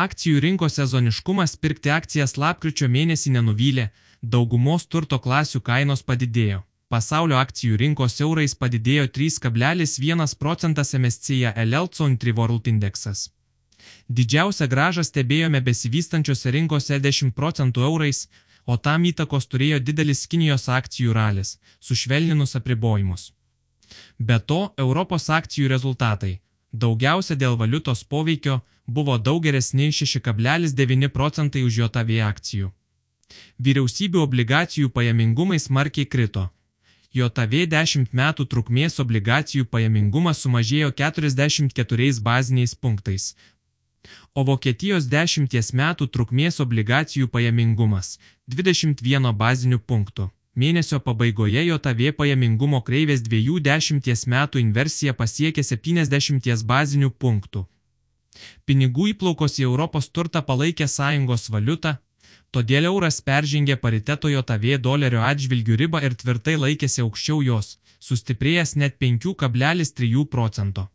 Akcijų rinkos sezoniškumas pirkti akcijas lapkričio mėnesį nenuvylė, daugumos turto klasių kainos padidėjo. Pasaulio akcijų rinkos eurais padidėjo 3,1 procentas MSCI LL Country World Indexas. Didžiausią gražą stebėjome besivystančiose rinkose 10 procentų eurais, o tam įtakos turėjo didelis Kinijos akcijų ralis, sušvelninus apribojimus. Be to, Europos akcijų rezultatai daugiausia dėl valiutos poveikio, buvo daug geresni 6,9 procentai už JOTV akcijų. Vyriausybių obligacijų pajamingumai smarkiai krito. JOTV 10 metų trukmės obligacijų pajamingumas sumažėjo 44 baziniais punktais, o Vokietijos 10 metų trukmės obligacijų pajamingumas 21 bazinių punktų. Mėnesio pabaigoje JOTV pajamingumo kreivės dviejų dešimties metų inversija pasiekė 70 bazinių punktų. Pinigų įplaukos į Europos turtą palaikė sąjungos valiutą, todėl euras peržengė pariteto JOTV dolerio atžvilgių ribą ir tvirtai laikėsi aukščiau jos, sustiprėjęs net 5,3 procento.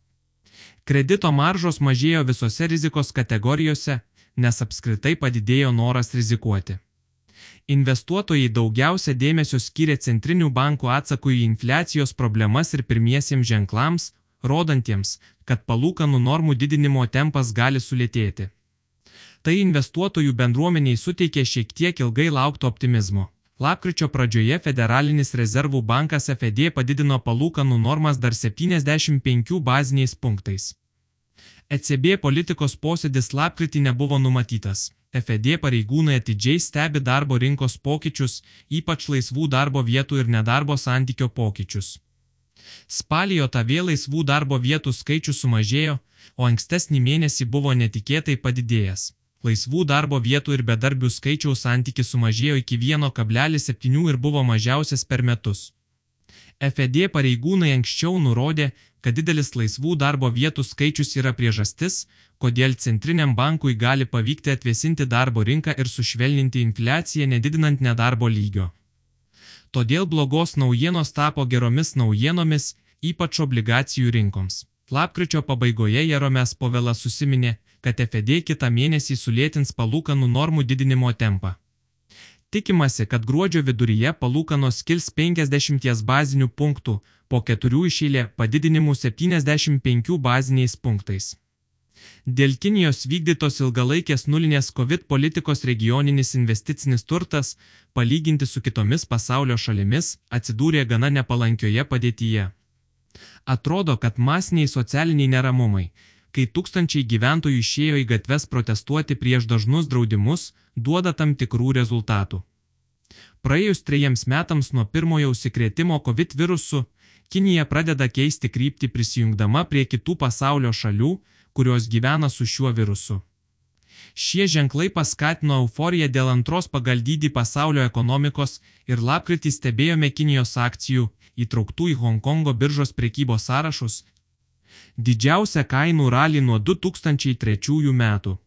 Kredito maržos mažėjo visose rizikos kategorijose, nes apskritai padidėjo noras rizikuoti. Investuotojai daugiausia dėmesio skyrė centrinių bankų atsakui į infliacijos problemas ir pirmiesiems ženklams, rodantiems, kad palūkanų normų didinimo tempas gali sulėtėti. Tai investuotojų bendruomeniai suteikė šiek tiek ilgai laukto optimizmo. Lapkričio pradžioje Federalinis rezervų bankas FED padidino palūkanų normas dar 75 baziniais punktais. ECB politikos posėdis lapkritį nebuvo numatytas. FED pareigūnai atidžiai stebi darbo rinkos pokyčius, ypač laisvų darbo vietų ir nedarbo santykio pokyčius. Spalį JOTV laisvų darbo vietų skaičius sumažėjo, o ankstesnį mėnesį buvo netikėtai padidėjęs. Laisvų darbo vietų ir bedarbių skaičiaus santykis sumažėjo iki 1,7 ir buvo mažiausias per metus. FED pareigūnai anksčiau nurodė, kad didelis laisvų darbo vietų skaičius yra priežastis, kodėl centriniam bankui gali pavykti atvėsinti darbo rinką ir sušvelninti infliaciją nedidinant nedarbo lygio. Todėl blogos naujienos tapo geromis naujienomis, ypač obligacijų rinkoms. Lapkričio pabaigoje Jeromes Povelas susiminė, kad FED kitą mėnesį sulėtins palūkanų normų didinimo tempą. Tikimasi, kad gruodžio viduryje palūkanos kils 50 bazinių punktų, po keturių išėlė padidinimų 75 baziniais punktais. Dėl Kinijos vykdytos ilgalaikės nulinės COVID politikos regioninis investicinis turtas, palyginti su kitomis pasaulio šalimis, atsidūrė gana nepalankioje padėtyje. Atrodo, kad masiniai socialiniai neramumai, kai tūkstančiai gyventojų išėjo į gatves protestuoti prieš dažnus draudimus, duoda tam tikrų rezultatų. Praėjus trejiems metams nuo pirmojo užsikrėtimo COVID virusu, Kinija pradeda keisti kryptį prisijungdama prie kitų pasaulio šalių, kurios gyvena su šiuo virusu. Šie ženklai paskatino euforiją dėl antros pagal dydį pasaulio ekonomikos ir lapkritį stebėjome Kinijos akcijų, įtrauktų į Hongkongo biržos prekybos sąrašus, didžiausią kainų ralį nuo 2003 metų.